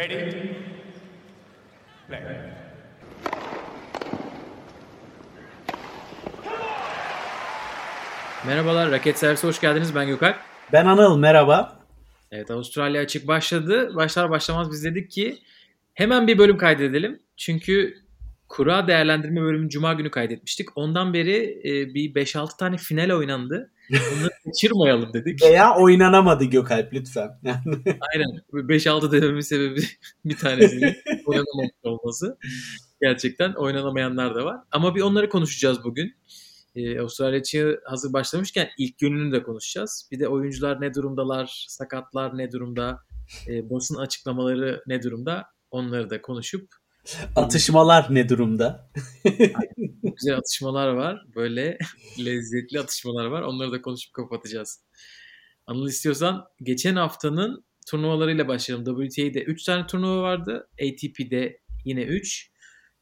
Ready? Play. Merhabalar, Raket Servisi hoş geldiniz. Ben Gökalp. Ben Anıl, merhaba. Evet, Avustralya açık başladı. Başlar başlamaz biz dedik ki hemen bir bölüm kaydedelim. Çünkü kura değerlendirme bölümünü Cuma günü kaydetmiştik. Ondan beri e, bir 5-6 tane final oynandı. Onları kaçırmayalım dedik. Veya oynanamadı Gökalp lütfen. Aynen. 5-6 dememin sebebi bir tanesinin oynanamamış olması. Gerçekten oynanamayanlar da var. Ama bir onları konuşacağız bugün. Ee, Avustralya için hazır başlamışken ilk gününü de konuşacağız. Bir de oyuncular ne durumdalar, sakatlar ne durumda, e, basın açıklamaları ne durumda onları da konuşup Atışmalar ne durumda? güzel atışmalar var. Böyle lezzetli atışmalar var. Onları da konuşup kapatacağız. Anıl istiyorsan geçen haftanın turnuvalarıyla başlayalım. WTA'de 3 tane turnuva vardı. ATP'de yine 3.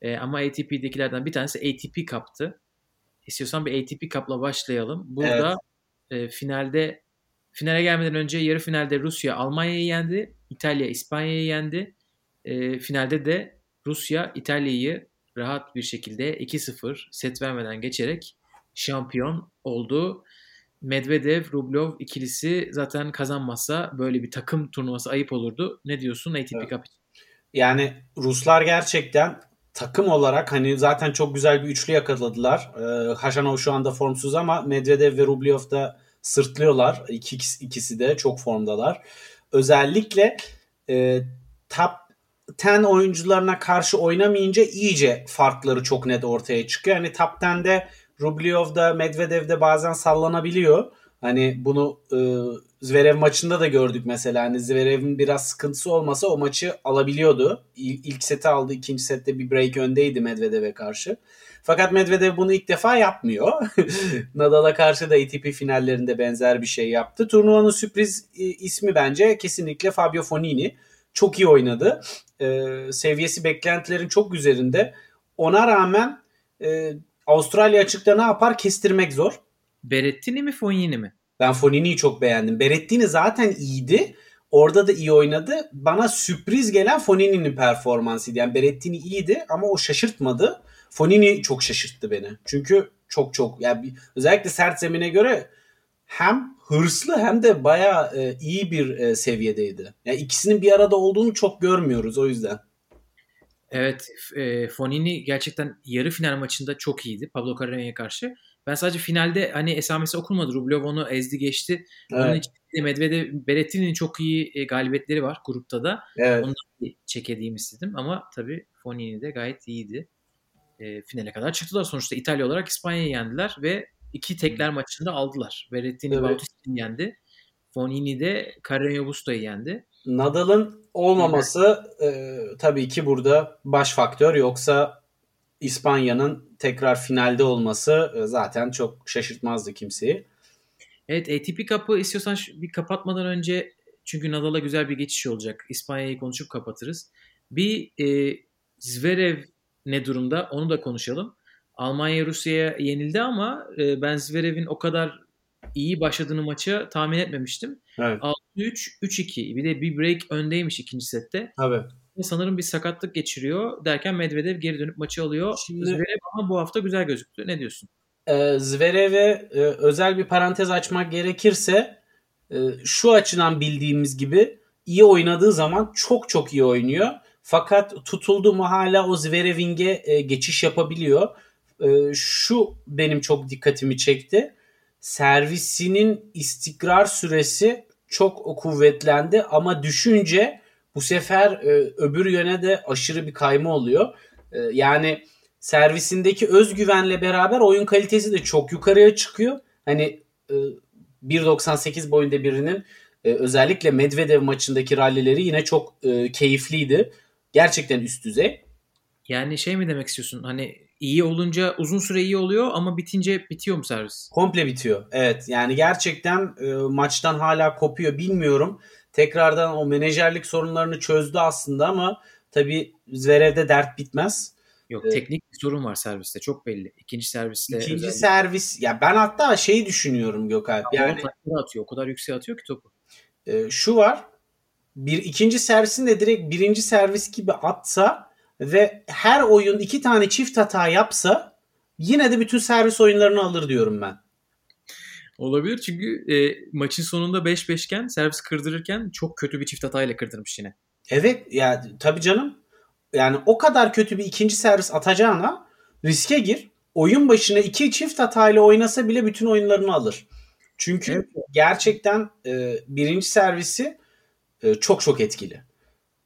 Ee, ama ATP'dekilerden bir tanesi ATP Cup'tı. İstiyorsan bir ATP Cup'la başlayalım. Burada e, finalde finale gelmeden önce yarı finalde Rusya Almanya'yı yendi. İtalya İspanya'yı yendi. E, finalde de Rusya İtalya'yı rahat bir şekilde 2-0 set vermeden geçerek şampiyon oldu. Medvedev Rublev ikilisi zaten kazanmazsa böyle bir takım turnuvası ayıp olurdu. Ne diyorsun ATP Evet. Cup için? Yani Ruslar gerçekten takım olarak hani zaten çok güzel bir üçlü yakaladılar. Ee, Haşanov şu anda formsuz ama Medvedev ve Rublev da sırtlıyorlar. İki, ikisi de çok formdalar. Özellikle e, top 10 oyuncularına karşı oynamayınca iyice farkları çok net ortaya çıkıyor. Hani top 10'de Rublev'da Medvedev'de bazen sallanabiliyor. Hani bunu e, Zverev maçında da gördük mesela. Hani Zverev'in biraz sıkıntısı olmasa o maçı alabiliyordu. İl- İlk seti aldı. ikinci sette bir break öndeydi Medvedev'e karşı. Fakat Medvedev bunu ilk defa yapmıyor. Nadal'a karşı da ATP finallerinde benzer bir şey yaptı. Turnuvanın sürpriz e, ismi bence kesinlikle Fabio Fonini. Çok iyi oynadı. E, seviyesi beklentilerin çok üzerinde. Ona rağmen e, Avustralya açıkta ne yapar kestirmek zor. Berrettini mi Fognini mi? Ben Fonini'yi çok beğendim. Berrettini zaten iyiydi. Orada da iyi oynadı. Bana sürpriz gelen Fonini'nin performansıydı. Yani Berrettini iyiydi ama o şaşırtmadı. Fonini çok şaşırttı beni. Çünkü çok çok yani özellikle sert zemine göre hem hırslı hem de bayağı e, iyi bir e, seviyedeydi. Yani ikisinin bir arada olduğunu çok görmüyoruz o yüzden. Evet, e, Fonini gerçekten yarı final maçında çok iyiydi Pablo Carreño'ya karşı. Ben sadece finalde hani esamesi okunmadı. Rublev onu ezdi geçti. Onun Evet, için de Medvedev, Berrettini'nin çok iyi e, galibiyetleri var grupta da. evet. Ondan bir edeyim istedim ama tabii Fonini de gayet iyiydi. E, finale kadar çıktılar sonuçta. İtalya olarak İspanya'yı yendiler ve iki tekler maçında aldılar. Berrettini Evet. Bautista'yı yendi. Fonini de Carreño Busta'yı yendi. Nadal'ın olmaması e, tabii ki burada baş faktör. Yoksa İspanya'nın tekrar finalde olması e, zaten çok şaşırtmazdı kimseyi. Evet ATP Cup'ı istiyorsan bir kapatmadan önce çünkü Nadal'a güzel bir geçiş olacak. İspanya'yı konuşup kapatırız. Bir e, Zverev ne durumda onu da konuşalım. Almanya Rusya'ya yenildi ama e, ben Zverev'in o kadar iyi başladığını maça tahmin etmemiştim. Evet. 6-3, 3-2 bir de bir break öndeymiş ikinci sette. Tabii. Sanırım bir sakatlık geçiriyor derken Medvedev geri dönüp maçı alıyor. Şimdi- Zverev ama bu hafta güzel gözüktü. Ne diyorsun? E, Zverev'e e, özel bir parantez açmak gerekirse e, şu açıdan bildiğimiz gibi iyi oynadığı zaman çok çok iyi oynuyor. Fakat tutuldu mu hala o Zverev'inge e, geçiş yapabiliyor. E, şu benim çok dikkatimi çekti. Servisinin istikrar süresi çok kuvvetlendi ama düşünce bu sefer e, öbür yöne de aşırı bir kayma oluyor. E, yani servisindeki özgüvenle beraber oyun kalitesi de çok yukarıya çıkıyor. Hani e, 1.98 boyunda birinin e, özellikle Medvedev maçındaki rallileri yine çok e, keyifliydi. Gerçekten üst düzey. Yani şey mi demek istiyorsun? Hani iyi olunca uzun süre iyi oluyor ama bitince bitiyor mu servis? Komple bitiyor. Evet yani gerçekten e, maçtan hala kopuyor bilmiyorum. Tekrardan o menajerlik sorunlarını çözdü aslında ama tabii Zverev'de dert bitmez. Yok Evet. teknik bir sorun var serviste çok belli. İkinci serviste İkinci özellikle. servis ya ben hatta şeyi düşünüyorum Gökalp. yani Yani atıyor o kadar yükseğe atıyor ki topu. e, şu var. bir ikinci servisini de direkt birinci servis gibi atsa ve her oyun iki tane çift hata yapsa yine de bütün servis oyunlarını alır diyorum ben. Olabilir çünkü e, maçın sonunda 5-5 iken servis kırdırırken çok kötü bir çift hatayla kırdırmış yine. Evet ya yani, tabii canım. Yani o kadar kötü bir ikinci servis atacağına riske gir. Oyun başına iki çift hatayla oynasa bile bütün oyunlarını alır. Çünkü evet. gerçekten e, birinci servisi e, çok çok etkili.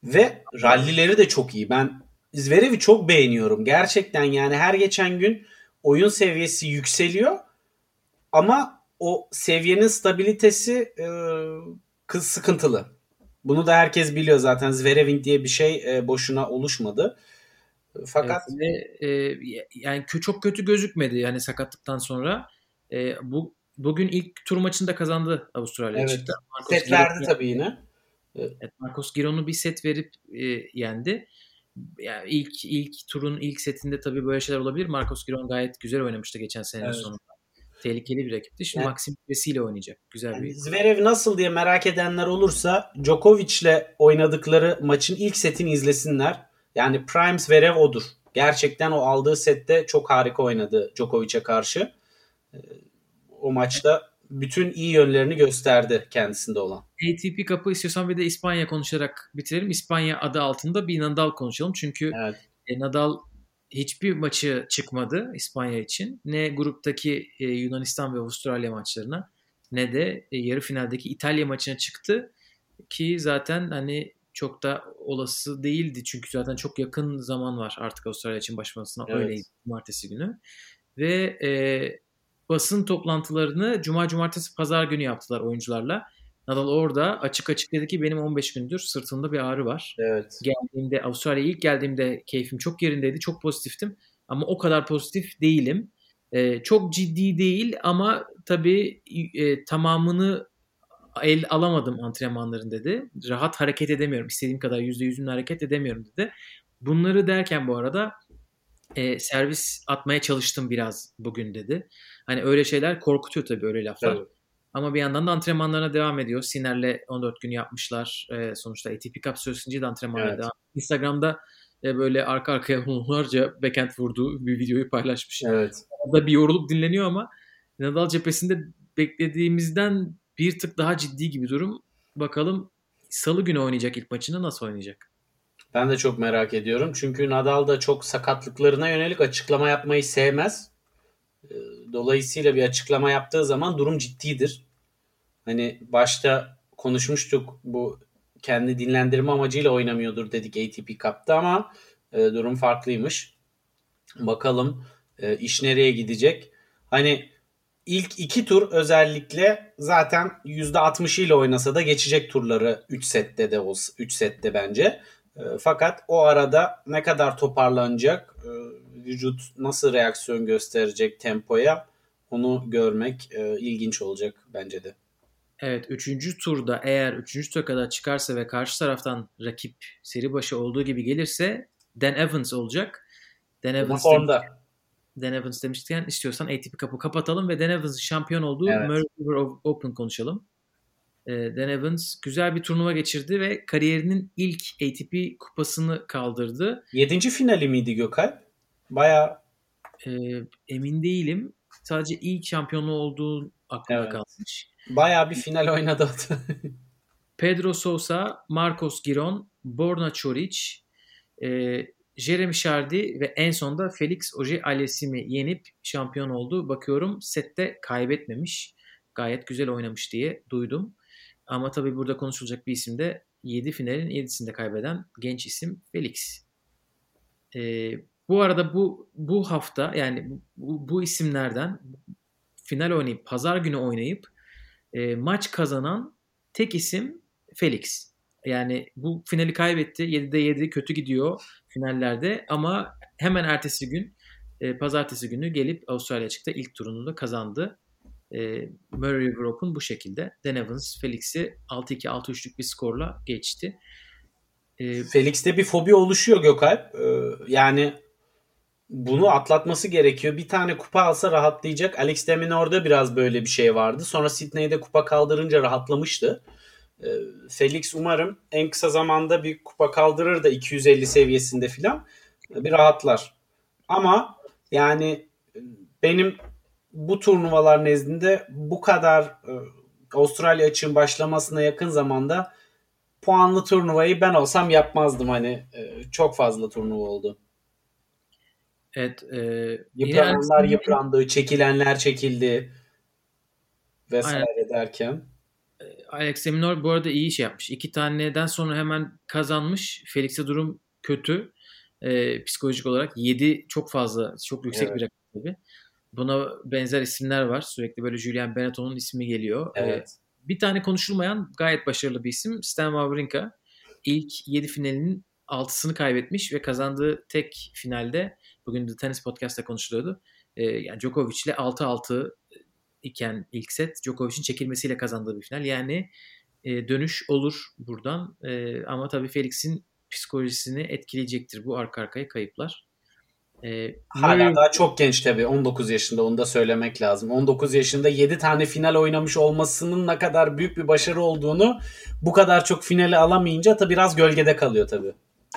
Ve rallileri de çok iyi. Ben Zverev'i çok beğeniyorum. Gerçekten yani her geçen gün oyun seviyesi yükseliyor. Ama o seviyenin stabilitesi e, sıkıntılı. Bunu da herkes biliyor zaten. Zverev'in diye bir şey e, boşuna oluşmadı. Fakat evet, ve, e, yani çok kötü gözükmedi yani sakatlıktan sonra. E, bu bugün ilk tur maçında kazandı Avustralya. Evet. Çıktı. set verdi tabii yine. Evet, Marcos Giron'u bir set verip e, yendi. Yani ilk ilk turun ilk setinde tabii böyle şeyler olabilir. Marcos Giron gayet güzel oynamıştı geçen sene evet. sonunda. Tehlikeli bir rakipti. Şimdi yani, Maxim ile oynayacak. Güzel yani bir. Zverev nasıl diye merak edenler olursa Djokovic'le oynadıkları maçın ilk setini izlesinler. Yani Prime Zverev odur. Gerçekten o aldığı sette çok harika oynadı Djokovic'e karşı. Ee, o maçta bütün iyi yönlerini gösterdi kendisinde olan. ATP kapı istiyorsan bir de İspanya konuşarak bitirelim. İspanya adı altında bir Nadal konuşalım. Çünkü evet. E, Nadal hiçbir maçı çıkmadı İspanya için. Ne gruptaki e, Yunanistan ve Avustralya maçlarına ne de e, yarı finaldeki İtalya maçına çıktı. Ki zaten hani çok da olası değildi. Çünkü zaten çok yakın zaman var artık Avustralya için başlamasına. Evet. Öyleydi cumartesi günü. Ve e, basın toplantılarını cuma, cumartesi, pazar günü yaptılar oyuncularla. Nadal orada açık açık dedi ki benim 15 gündür sırtımda bir ağrı var. Evet. Geldiğimde Avustralya'ya ilk geldiğimde keyfim çok yerindeydi. Çok pozitiftim. Ama o kadar pozitif değilim. Ee, çok ciddi değil ama tabii e, tamamını el alamadım antrenmanların dedi. Rahat hareket edemiyorum. İstediğim kadar %100'ünle hareket edemiyorum dedi. Bunları derken bu arada e, servis atmaya çalıştım biraz bugün dedi. Hani öyle şeyler korkutuyor tabii öyle laflar. Evet. Ama bir yandan da antrenmanlarına devam ediyor. Siner'le 14 gün yapmışlar. E, sonuçta ATP Cup süresince de antrenmanlara evet. devam Instagram'da e, böyle arka arkaya onlarca backhand vurduğu bir videoyu paylaşmış. Evet. Orada bir yorulup dinleniyor ama Nadal cephesinde beklediğimizden bir tık daha ciddi gibi durum. Bakalım salı günü oynayacak ilk maçını nasıl oynayacak? Ben de çok merak ediyorum. Çünkü Nadal da çok sakatlıklarına yönelik açıklama yapmayı sevmez. Dolayısıyla bir açıklama yaptığı zaman durum ciddidir. Hani başta konuşmuştuk bu kendi dinlendirme amacıyla oynamıyordur dedik ATP Cup'ta ama e, durum farklıymış. Bakalım e, iş nereye gidecek. Hani ilk iki tur özellikle zaten %60 ile oynasa da geçecek turları 3 sette de olsa 3 sette bence. E, fakat o arada ne kadar toparlanacak, e, vücut nasıl reaksiyon gösterecek tempoya onu görmek e, ilginç olacak bence de. Evet 3. turda eğer 3. tura kadar çıkarsa ve karşı taraftan rakip seri başı olduğu gibi gelirse Dan Evans olacak. Dan Evans formda. Dan Evans demişken istiyorsan ATP kapı kapatalım ve Dan Evans'ın şampiyon olduğu evet. Murray River Open konuşalım. Ee, Dan Evans güzel bir turnuva geçirdi ve kariyerinin ilk ATP kupasını kaldırdı. Yedinci finali miydi Gökay? Baya ee, emin değilim. Sadece ilk şampiyonluğu olduğu aklımda evet. kalmış. Baya bir final oynadı. Pedro Sousa, Marcos Giron, Borna Çoric, e, Jeremy Chardy ve en sonda Felix Auger-Aliassime yenip şampiyon oldu. Bakıyorum sette kaybetmemiş. Gayet güzel oynamış diye duydum. Ama tabii burada konuşulacak bir isim de 7 finalin 7'sinde kaybeden genç isim Felix. Ee, bu arada bu bu hafta yani bu, bu isimlerden final oynayıp pazar günü oynayıp e, maç kazanan tek isim Felix. Yani bu finali kaybetti. 7'de 7 kötü gidiyor finallerde ama hemen ertesi gün e, pazartesi günü gelip Avustralya çıktı. ilk turunu da kazandı. E, Murray Open bu şekilde. Dan Evans Felix'i 6-2 6-3'lük bir skorla geçti. E, Felix'te bir fobi oluşuyor Gökalp. Ee, yani bunu atlatması gerekiyor. Bir tane kupa alsa rahatlayacak. Alex Demin orada biraz böyle bir şey vardı. Sonra Sydney'de kupa kaldırınca rahatlamıştı. E, Felix umarım en kısa zamanda bir kupa kaldırır da 250 seviyesinde filan bir rahatlar. Ama yani e, benim bu turnuvalar nezdinde bu kadar e, Avustralya açığın başlamasına yakın zamanda puanlı turnuvayı ben olsam yapmazdım hani e, çok fazla turnuva oldu. Evet. E, Yıprananlar yıprandı, çekilenler çekildi vesaire Aynen. derken. E, Alex Eminor bu arada iyi iş yapmış. İki taneden sonra hemen kazanmış. Felix'e durum kötü. E, psikolojik olarak 7 çok fazla, çok yüksek evet. bir rakam tabii. Buna benzer isimler var. Sürekli böyle Julian Benetton'un ismi geliyor. E, evet. E, bir tane konuşulmayan gayet başarılı bir isim. Stan Wawrinka. İlk 7 finalinin 6'sını kaybetmiş ve kazandığı tek finalde bugün de tenis podcast'ta konuşuluyordu. E, yani Djokovic'le 6-6 iken ilk set Djokovic'in çekilmesiyle kazandığı bir final. Yani e, dönüş olur buradan. E, ama tabii Felix'in psikolojisini etkileyecektir bu arka arkaya kayıplar. E, Hala Murray... daha çok genç tabii. 19 yaşında onu da söylemek lazım. 19 yaşında 7 tane final oynamış olmasının ne kadar büyük bir başarı olduğunu bu kadar çok finali alamayınca tabii biraz gölgede kalıyor tabii.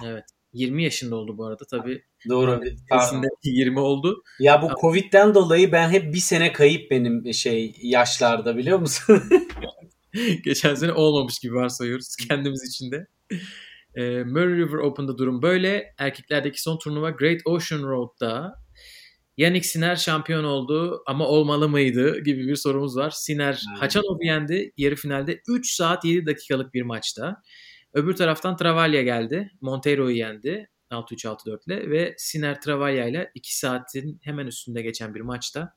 Evet. 20 yaşında oldu bu arada tabii. Doğru. Aslında 20 oldu. Ya bu Covid'den dolayı ben hep bir sene kayıp benim şey yaşlarda biliyor musun? Geçen sene olmamış gibi varsayıyoruz kendimiz için de. E, Murray River Open'da durum böyle. Erkeklerdeki son turnuva Great Ocean Road'da Yannick Sinner şampiyon oldu ama olmalı mıydı gibi bir sorumuz var. Sinner hmm. Haçanov'u yendi yarı finalde 3 saat 7 dakikalık bir maçta. Öbür taraftan Travaglia geldi. Montero'yu yendi 6-3-6-4 ile ve Sinner Travaglia ile 2 saatin hemen üstünde geçen bir maçta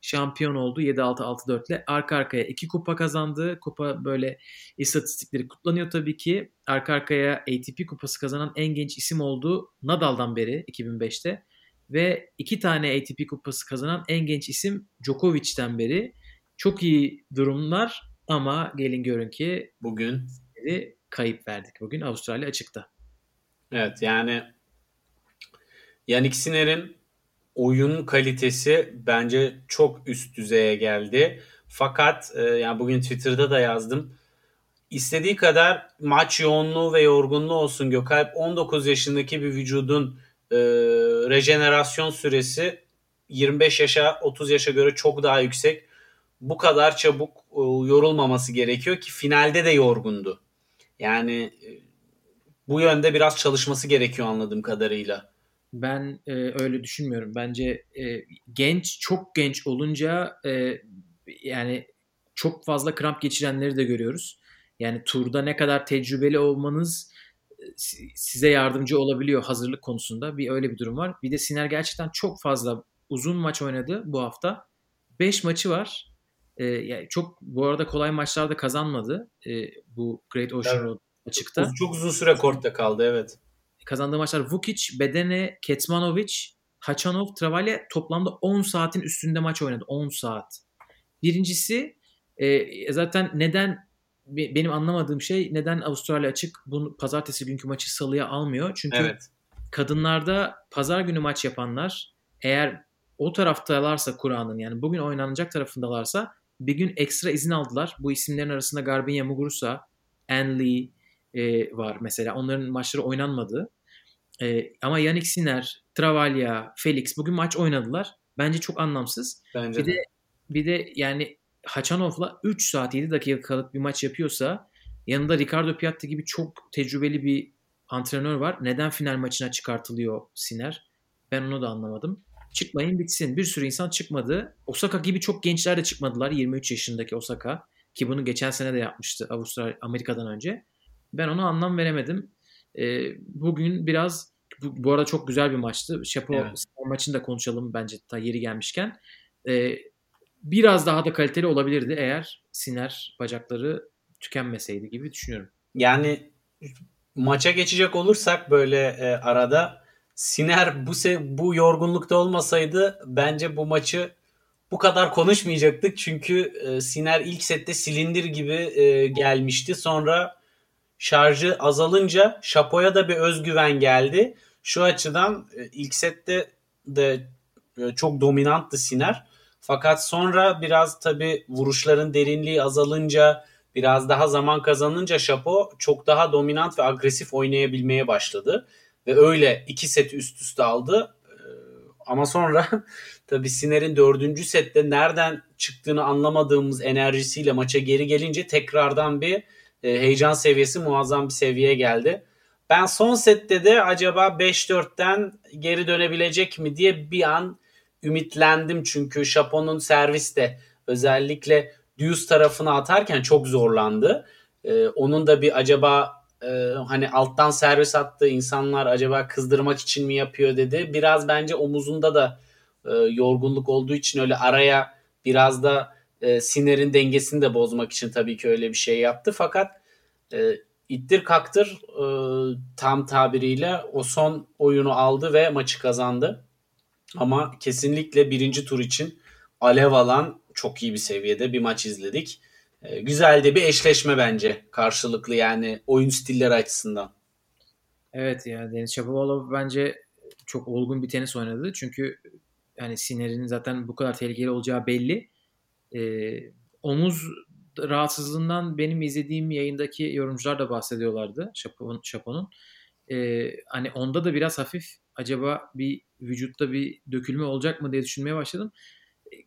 şampiyon oldu 7-6-6-4 ile. Arka arkaya 2 kupa kazandı. Kupa böyle istatistikleri kutlanıyor tabii ki. Arka arkaya ATP kupası kazanan en genç isim oldu Nadal'dan beri 2005'te. Ve iki tane ATP kupası kazanan en genç isim Djokovic'ten beri. Çok iyi durumlar ama gelin görün ki bugün kayıp verdik bugün Avustralya açıkta. Evet yani Yannick Sinner'in oyun kalitesi bence çok üst düzeye geldi. Fakat e, yani bugün Twitter'da da yazdım. İstediği kadar maç yoğunluğu ve yorgunluğu olsun Gökalp 19 yaşındaki bir vücudun e, rejenerasyon süresi 25 yaşa 30 yaşa göre çok daha yüksek. Bu kadar çabuk e, yorulmaması gerekiyor ki finalde de yorgundu. Yani e, bu yönde biraz çalışması gerekiyor anladığım kadarıyla. Ben e, öyle düşünmüyorum. Bence e, genç, çok genç olunca e, yani çok fazla kramp geçirenleri de görüyoruz. Yani turda ne kadar tecrübeli olmanız e, size yardımcı olabiliyor hazırlık konusunda. Bir öyle bir durum var. Bir de Siner gerçekten çok fazla uzun maç oynadı bu hafta. 5 maçı var. Ee, yani çok bu arada kolay maçlarda kazanmadı. Ee, bu Great Ocean evet. Road açıkta. Çok uzun süre kortta kaldı evet kazandığı maçlar Vukic, Bedene, Ketmanovic, Hachanov, Travaglia toplamda 10 saatin üstünde maç oynadı. 10 saat. Birincisi e, zaten neden benim anlamadığım şey neden Avustralya açık bunu pazartesi günkü maçı salıya almıyor? Çünkü evet. kadınlarda pazar günü maç yapanlar eğer o taraftalarsa Kur'an'ın yani bugün oynanacak tarafındalarsa bir gün ekstra izin aldılar. Bu isimlerin arasında Garbiñe Muguruza, Anne Lee e, var mesela. Onların maçları oynanmadı. E, ama Yannick Sinner, Travaglia, Felix bugün maç oynadılar. Bence çok anlamsız. Bence bir de. de bir de yani Haçanov'la 3 saat 7 dakikalık bir maç yapıyorsa yanında Ricardo Piatti gibi çok tecrübeli bir antrenör var. Neden final maçına çıkartılıyor Sinner? Ben onu da anlamadım. Çıkmayın bitsin. Bir sürü insan çıkmadı. Osaka gibi çok gençler de çıkmadılar. 23 yaşındaki Osaka. Ki bunu geçen sene de yapmıştı Avustralya Amerika'dan önce. Ben ona anlam veremedim. E, bugün biraz bu, bu arada çok güzel bir maçtı. Şapo evet. maçını da konuşalım bence ta yeri gelmişken. E, biraz daha da kaliteli olabilirdi eğer Siner bacakları tükenmeseydi gibi düşünüyorum. Yani maça geçecek olursak böyle e, arada Siner bu se bu yorgunlukta olmasaydı bence bu maçı bu kadar konuşmayacaktık. Çünkü e, Siner ilk sette silindir gibi e, gelmişti. Sonra şarjı azalınca Şapo'ya da bir özgüven geldi. Şu açıdan e, ilk sette de e, çok dominanttı Siner. Fakat sonra biraz tabi vuruşların derinliği azalınca biraz daha zaman kazanınca Şapo çok daha dominant ve agresif oynayabilmeye başladı. Ve öyle iki seti üst üste aldı. Ee, ama sonra tabii Siner'in dördüncü sette nereden çıktığını anlamadığımız enerjisiyle maça geri gelince tekrardan bir e, heyecan seviyesi muazzam bir seviyeye geldi. Ben son sette de acaba 5-4'ten geri dönebilecek mi diye bir an ümitlendim. Çünkü Şapo'nun serviste özellikle Deuce tarafına atarken çok zorlandı. Ee, onun da bir acaba e, hani alttan servis attı insanlar acaba kızdırmak için mi yapıyor dedi. Biraz bence omuzunda da e, yorgunluk olduğu için öyle araya biraz da e, Siner'in dengesini de bozmak için tabii ki öyle bir şey yaptı. Fakat e, ittir kaktır e, tam tabiriyle o son oyunu aldı ve maçı kazandı. Ama kesinlikle birinci tur için alev alan çok iyi bir seviyede bir maç izledik. E, güzel de bir eşleşme bence karşılıklı yani oyun stilleri açısından. Evet ya Deniz Şapovalov bence çok olgun bir tenis oynadı. Çünkü yani Siner'in zaten bu kadar tehlikeli olacağı belli. Ee, omuz rahatsızlığından benim izlediğim yayındaki yorumcular da bahsediyorlardı Şapon, Şapon'un. Ee, hani onda da biraz hafif acaba bir vücutta bir dökülme olacak mı diye düşünmeye başladım.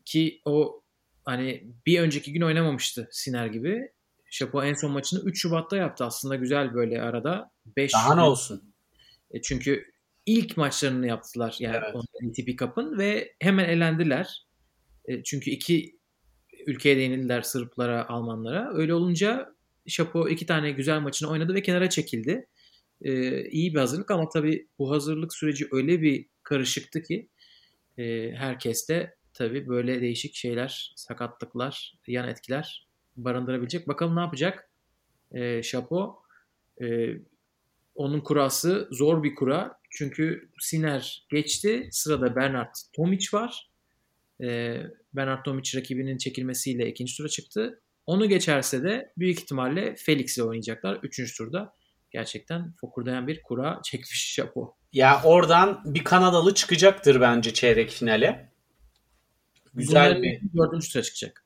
Ki o hani bir önceki gün oynamamıştı Siner gibi. Şapo en son maçını 3 Şubat'ta yaptı. Aslında güzel böyle arada. 5 Daha ne olsun? E, çünkü ilk maçlarını yaptılar yani evet. ATP Cup'ın ve hemen elendiler. E, çünkü iki ülkeye değinildiler Sırplara, Almanlara. Öyle olunca Şapo iki tane güzel maçını oynadı ve kenara çekildi. E, iyi bir hazırlık ama tabii bu hazırlık süreci öyle bir karışıktı ki e, herkes de tabii böyle değişik şeyler, sakatlıklar, yan etkiler barındırabilecek. Bakalım ne yapacak e, Şapo. E, onun kurası zor bir kura. Çünkü Siner geçti. Sırada Bernard Tomic var. E, Bernard Tomic rakibinin çekilmesiyle ikinci tura çıktı. Onu geçerse de büyük ihtimalle Felix ile oynayacaklar. Üçüncü turda gerçekten fokurdayan bir kura çekmiş Şapo. Ya oradan bir Kanadalı çıkacaktır bence çeyrek finale. Güzel Bunların bir... Dördüncü tura çıkacak.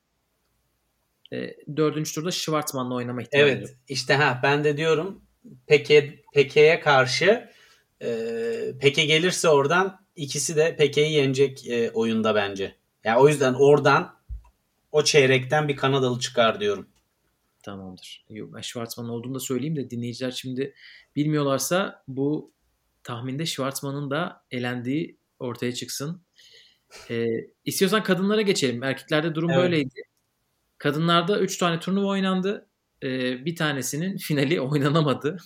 E, dördüncü turda Schwartzman'la oynama ihtimali Evet yok. işte ha ben de diyorum Peke, Peke'ye karşı e, Peke gelirse oradan ikisi de Peke'yi yenecek e, oyunda bence. Yani o yüzden oradan o çeyrekten bir Kanadalı çıkar diyorum. Tamamdır. Ben Schwartzman olduğunu da söyleyeyim de dinleyiciler şimdi bilmiyorlarsa bu tahminde Schwartzman'ın da elendiği ortaya çıksın. Ee, istiyorsan kadınlara geçelim. Erkeklerde durum evet. böyleydi. Kadınlarda 3 tane turnuva oynandı. Ee, bir tanesinin finali oynanamadı.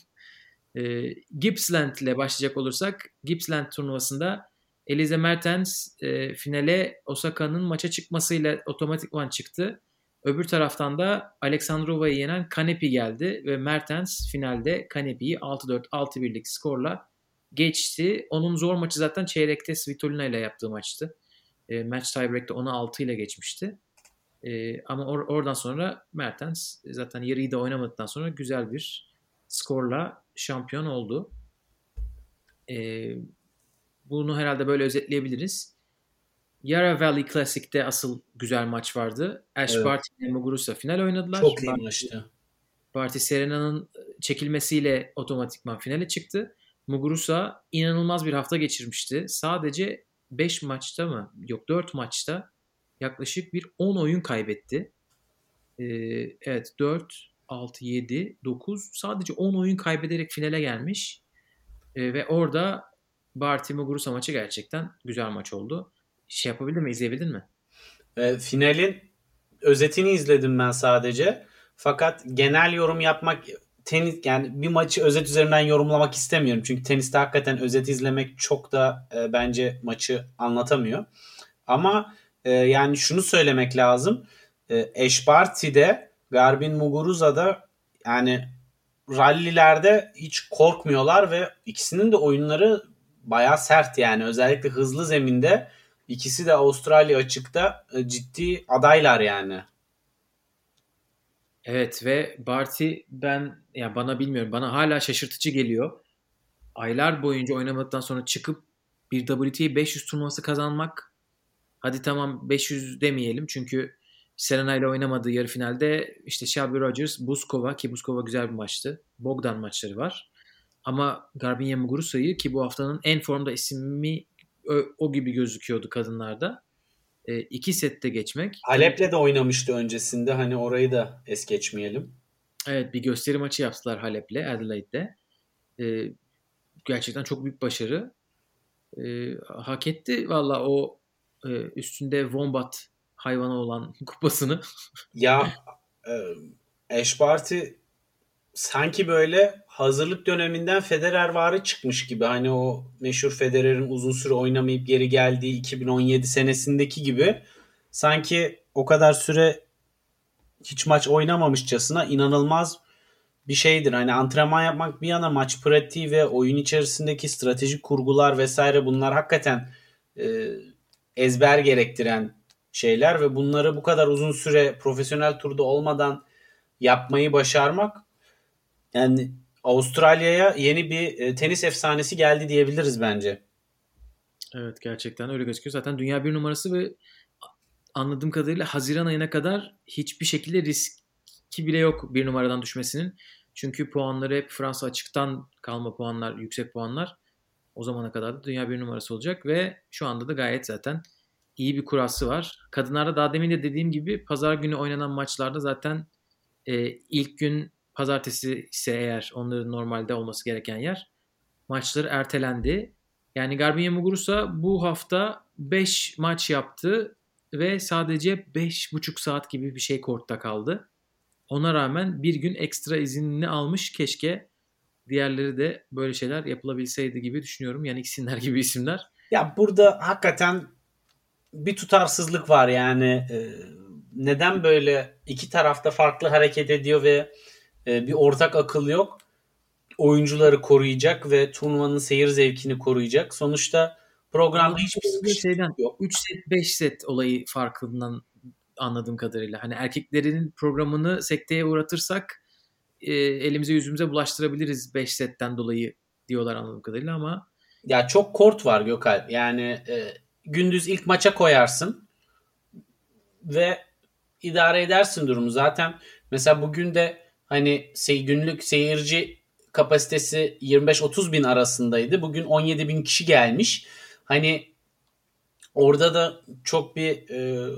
Ee, Gippsland ile başlayacak olursak Gippsland turnuvasında Elize Mertens e, finale Osaka'nın maça çıkmasıyla otomatikman çıktı. Öbür taraftan da Aleksandrova'yı yenen Kanepi geldi ve Mertens finalde Kanepi'yi 6-4 6-1'lik skorla geçti. Onun zor maçı zaten çeyrekte Svitolina ile yaptığı maçtı. E, match tiebreak'te onu 6 ile geçmişti. E, ama or- oradan sonra Mertens zaten yarıyı da oynamadıktan sonra güzel bir skorla şampiyon oldu. E, bunu herhalde böyle özetleyebiliriz. Yara Valley Classic'te asıl güzel maç vardı. Ash evet. Barty ile Muguruza final oynadılar. Çok iyi maçtı. Barty Serena'nın çekilmesiyle otomatikman finale çıktı. Muguruza inanılmaz bir hafta geçirmişti. Sadece 5 maçta mı? Yok 4 maçta yaklaşık bir 10 oyun kaybetti. Ee, evet 4, 6, 7, 9 sadece 10 oyun kaybederek finale gelmiş. Ee, ve orada Barty Muguruza maçı gerçekten güzel maç oldu. Şey yapabildin mi? izleyebildin mi? E, finalin özetini izledim ben sadece. Fakat genel yorum yapmak tenis yani bir maçı özet üzerinden yorumlamak istemiyorum. Çünkü teniste hakikaten özet izlemek çok da e, bence maçı anlatamıyor. Ama e, yani şunu söylemek lazım. E, Eşbarti'de Garbin Muguruza'da yani rallilerde hiç korkmuyorlar ve ikisinin de oyunları baya sert yani. Özellikle hızlı zeminde ikisi de Avustralya açıkta e, ciddi adaylar yani. Evet ve Barty ben ya bana bilmiyorum bana hala şaşırtıcı geliyor. Aylar boyunca oynamadıktan sonra çıkıp bir WTA 500 turnuvası kazanmak hadi tamam 500 demeyelim çünkü Serena ile oynamadığı yarı finalde işte Shelby Rogers, Buzkova ki Buzkova güzel bir maçtı. Bogdan maçları var. Ama Garbiñe Muguruza'yı ki bu haftanın en formda ismi o, o gibi gözüküyordu kadınlarda. E, iki sette geçmek. Halep'le de oynamıştı öncesinde. Hani orayı da es geçmeyelim. Evet bir gösteri maçı yaptılar Halep'le Adelaide'de. E, gerçekten çok büyük başarı. E, hak etti valla o e, üstünde Wombat hayvanı olan kupasını. ya e, Ash Barty sanki böyle hazırlık döneminden Federer varı çıkmış gibi. Hani o meşhur Federer'in uzun süre oynamayıp geri geldiği 2017 senesindeki gibi sanki o kadar süre hiç maç oynamamışçasına inanılmaz bir şeydir. Hani antrenman yapmak bir yana maç pratiği ve oyun içerisindeki stratejik kurgular vesaire bunlar hakikaten e, ezber gerektiren şeyler ve bunları bu kadar uzun süre profesyonel turda olmadan yapmayı başarmak yani Avustralya'ya yeni bir e, tenis efsanesi geldi diyebiliriz bence. Evet gerçekten öyle gözüküyor. Zaten dünya bir numarası ve anladığım kadarıyla Haziran ayına kadar hiçbir şekilde riski bile yok bir numaradan düşmesinin. Çünkü puanları hep Fransa açıktan kalma puanlar, yüksek puanlar. O zamana kadar da dünya bir numarası olacak ve şu anda da gayet zaten iyi bir kurası var. Kadınlarda daha demin de dediğim gibi pazar günü oynanan maçlarda zaten e, ilk gün pazartesi ise eğer onların normalde olması gereken yer maçları ertelendi. Yani Garbiñe Muguruza bu hafta 5 maç yaptı ve sadece 5,5 saat gibi bir şey kortta kaldı. Ona rağmen bir gün ekstra izinini almış keşke diğerleri de böyle şeyler yapılabilseydi gibi düşünüyorum. Yani iksinler gibi isimler. Ya burada hakikaten bir tutarsızlık var yani. Ee, neden böyle iki tarafta farklı hareket ediyor ve bir ortak akıl yok? Oyuncuları koruyacak ve turnuvanın seyir zevkini koruyacak. Sonuçta programda hiçbir şeyden yok. 3 set 5 set olayı farkından anladığım kadarıyla. Hani erkeklerin programını sekteye uğratırsak e, elimize yüzümüze bulaştırabiliriz 5 setten dolayı diyorlar anladığım kadarıyla ama ya çok kort var Gökalp. Yani e, gündüz ilk maça koyarsın ve idare edersin durumu. Zaten mesela bugün de hani sey, günlük seyirci kapasitesi 25-30 bin arasındaydı. Bugün 17 bin kişi gelmiş. Hani orada da çok bir e,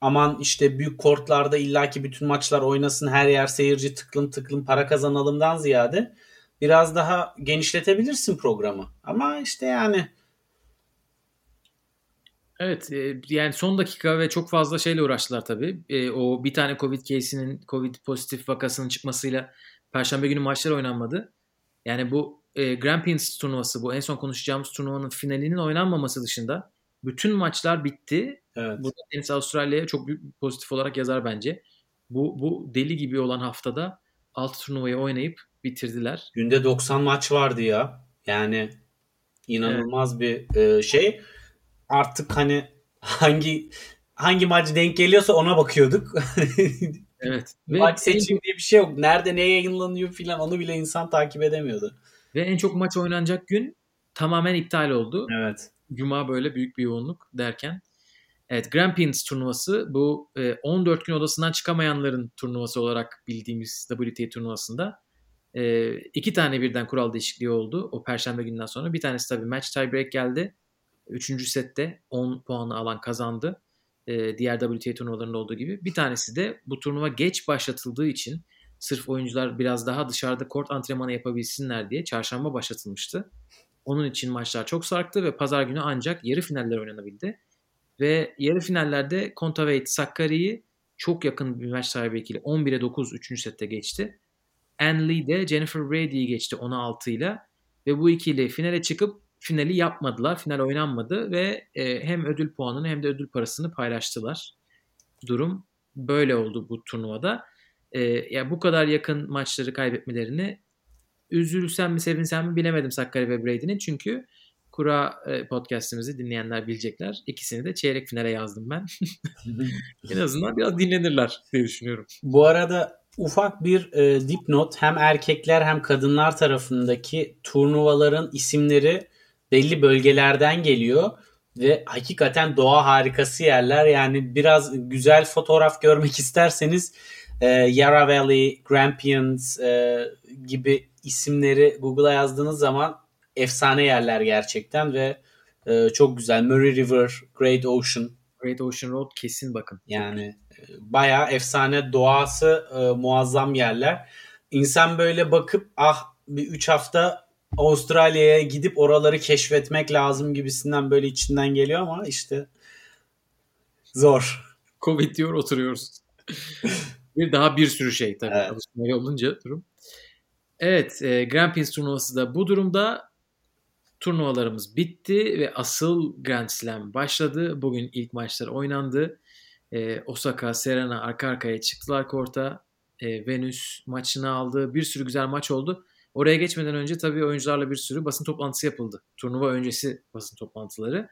aman işte büyük kortlarda illaki bütün maçlar oynasın her yer seyirci tıklım tıklım para kazanalımdan ziyade biraz daha genişletebilirsin programı. Ama işte yani Evet e, yani son dakika ve çok fazla şeyle uğraştılar tabii. E, o bir tane Covid case'inin Covid pozitif vakasının çıkmasıyla Perşembe günü maçlar oynanmadı. Yani bu e, Grand Prix turnuvası bu en son konuşacağımız turnuvanın finalinin oynanmaması dışında bütün maçlar bitti. Evet. Burada Tenis Avustralya'ya çok büyük pozitif olarak yazar bence. Bu, bu deli gibi olan haftada 6 turnuvayı oynayıp bitirdiler. Günde 90 maç vardı ya. Yani inanılmaz evet. bir e, şey. Artık hani hangi hangi maç denk geliyorsa ona bakıyorduk. evet. maç seçim diye bir şey yok. Nerede ne yayınlanıyor filan onu bile insan takip edemiyordu. Ve en çok maç oynanacak gün tamamen iptal oldu. Evet. Cuma böyle büyük bir yoğunluk derken. Evet Grand Prix turnuvası bu 14 gün odasından çıkamayanların turnuvası olarak bildiğimiz WTA turnuvasında e, iki tane birden kural değişikliği oldu o perşembe günden sonra. Bir tanesi tabii match tie break geldi. Üçüncü sette 10 puanı alan kazandı. E, diğer WTA turnuvalarında olduğu gibi. Bir tanesi de bu turnuva geç başlatıldığı için sırf oyuncular biraz daha dışarıda kort antrenmanı yapabilsinler diye çarşamba başlatılmıştı. Onun için maçlar çok sarktı ve pazar günü ancak yarı finaller oynanabildi. Ve yarı finallerde Kontaveit Sakkari'yi çok yakın bir maç sahibiyle 11'e 9 3. sette geçti. Ann Lee de Jennifer Brady'yi geçti 16 ile ve bu ikili finale çıkıp finali yapmadılar. Final oynanmadı ve e, hem ödül puanını hem de ödül parasını paylaştılar. Durum böyle oldu bu turnuvada. E, ya bu kadar yakın maçları kaybetmelerini üzülsem mi sevinsem mi bilemedim Sakkari ve Brady'nin çünkü Kura e, podcastimizi dinleyenler bilecekler. İkisini de çeyrek finale yazdım ben. en azından biraz dinlenirler diye düşünüyorum. Bu arada ufak bir e, dipnot hem erkekler hem kadınlar tarafındaki turnuvaların isimleri belli bölgelerden geliyor. ve hakikaten doğa harikası yerler. Yani biraz güzel fotoğraf görmek isterseniz e, Yarra Valley, Grampians e, gibi isimleri Google'a yazdığınız zaman efsane yerler gerçekten ve e, çok güzel. Murray River, Great Ocean. Great Ocean Road kesin bakın. Yani e, bayağı efsane doğası e, muazzam yerler. İnsan böyle bakıp ah bir 3 hafta Avustralya'ya gidip oraları keşfetmek lazım gibisinden böyle içinden geliyor ama işte zor. Covid diyor oturuyoruz. bir daha bir sürü şey tabii Evet. Avustralya olunca durum. Evet, e, Grand Prix turnuvası da bu durumda. Turnuvalarımız bitti ve asıl Grand Slam başladı. Bugün ilk maçlar oynandı. E, Osaka, Serena arka arkaya çıktılar korta. E, Venüs maçını aldı. Bir sürü güzel maç oldu. Oraya geçmeden önce tabii oyuncularla bir sürü basın toplantısı yapıldı. Turnuva öncesi basın toplantıları.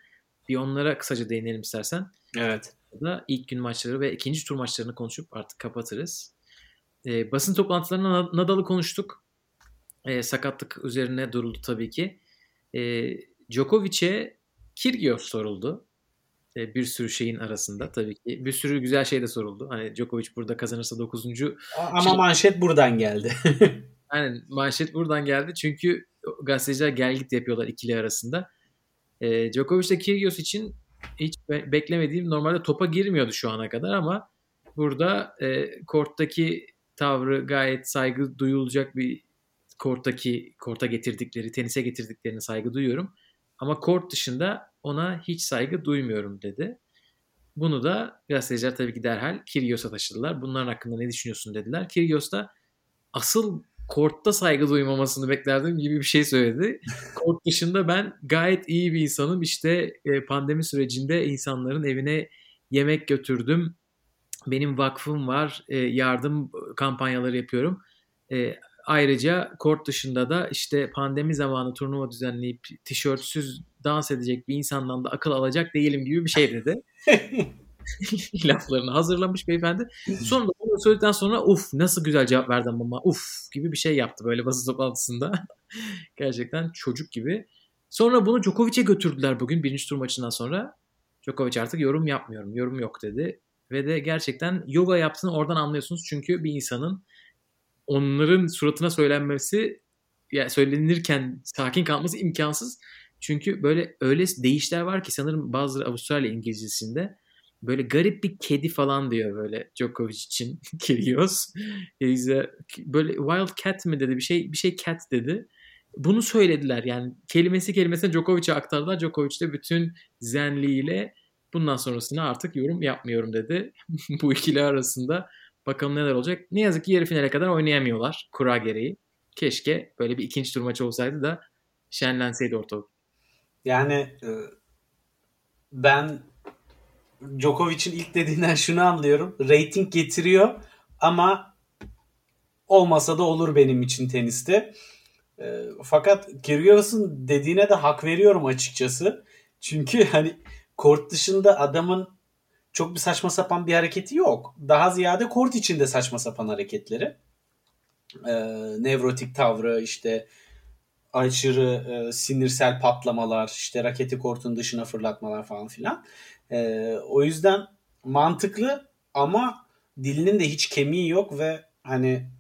Bir onlara kısaca değinelim istersen. Evet. da ilk gün maçları ve ikinci tur maçlarını konuşup artık kapatırız. E, basın toplantılarında Na- Nadal'ı konuştuk. E, sakatlık üzerine duruldu tabii ki. E, Djokovic'e Kyrgios soruldu. E, bir sürü şeyin arasında tabii ki. Bir sürü güzel şey de soruldu. Hani Djokovic burada kazanırsa 9. Ama Şey- manşet buradan geldi. Aynen manşet buradan geldi. Çünkü gazeteciler gel git yapıyorlar ikili arasında. E, Djokovic ile Kyrgios için hiç be- beklemediğim normalde topa girmiyordu şu ana kadar ama burada e, korttaki tavrı gayet saygı duyulacak bir korttaki korta getirdikleri, tenise getirdiklerine saygı duyuyorum. Ama kort dışında ona hiç saygı duymuyorum dedi. Bunu da gazeteciler tabii ki derhal Kyrgios'a taşıdılar. Bunların hakkında ne düşünüyorsun dediler. Kyrgios da asıl kortta saygı duymamasını beklerdim gibi bir şey söyledi. Kort dışında ben gayet iyi bir insanım. İşte e, pandemi sürecinde insanların evine yemek götürdüm. Benim vakfım var. e, yardım kampanyaları yapıyorum. E, ayrıca kort dışında da işte pandemi zamanı turnuva düzenleyip tişörtsüz dans edecek bir insandan da akıl alacak değilim gibi bir şey dedi. laflarını hazırlamış beyefendi. Sonra bunu söyledikten sonra uf nasıl güzel cevap verdim ama uf gibi bir şey yaptı böyle basın toplantısında. Gerçekten çocuk gibi. Sonra bunu Djokovic'e götürdüler bugün birinci tur maçından sonra. Djokovic artık yorum yapmıyorum, yorum yok dedi. Ve de gerçekten yoga yaptığını oradan anlıyorsunuz. Çünkü bir insanın onların suratına söylenmesi yani söylenirken sakin kalması imkansız. Çünkü böyle öyle deyişler var ki sanırım bazıları Avustralya İngilizcesinde böyle garip bir kedi falan diyor böyle Djokovic için Kyrgios. Böyle wild cat mi dedi bir şey bir şey cat dedi. Bunu söylediler yani kelimesi kelimesine Djokovic'e aktardılar. Djokovic de bütün zenliğiyle bundan sonrasını artık yorum yapmıyorum dedi. Bu ikili arasında bakalım neler olacak. Ne yazık ki yarı finale kadar oynayamıyorlar kura gereği. Keşke böyle bir ikinci tur maçı olsaydı da şenlenseydi ortalık. Yani e, ben Djokovic'in ilk dediğinden şunu anlıyorum. Rating getiriyor ama olmasa da olur benim için teniste. E, fakat Kyrgios'un dediğine de hak veriyorum açıkçası. Çünkü hani kort dışında adamın çok bir saçma sapan bir hareketi yok. Daha ziyade kort içinde saçma sapan hareketleri. E, nevrotik tavrı işte aşırı e, sinirsel patlamalar, işte raketi kortun dışına fırlatmalar falan filan. E, o yüzden mantıklı ama dilinin de hiç kemiği yok ve hani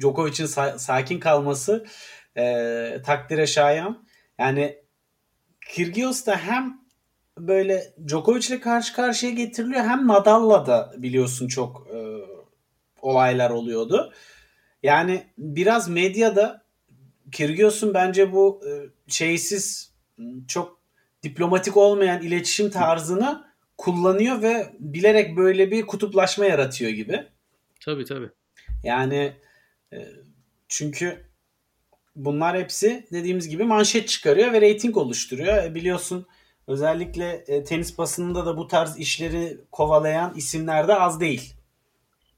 Djokovic'in sa- sakin kalması e, takdire şayan. Yani Kyrgios da hem böyle Djokovic ile karşı karşıya getiriliyor hem Nadal'la da biliyorsun çok e, olaylar oluyordu. Yani biraz medyada Kyrgios'un bence bu e, şeysiz çok diplomatik olmayan iletişim tarzını kullanıyor ve bilerek böyle bir kutuplaşma yaratıyor gibi. Tabii tabii. Yani e, çünkü bunlar hepsi dediğimiz gibi manşet çıkarıyor ve reyting oluşturuyor. E, biliyorsun özellikle e, tenis basınında da bu tarz işleri kovalayan isimler de az değil.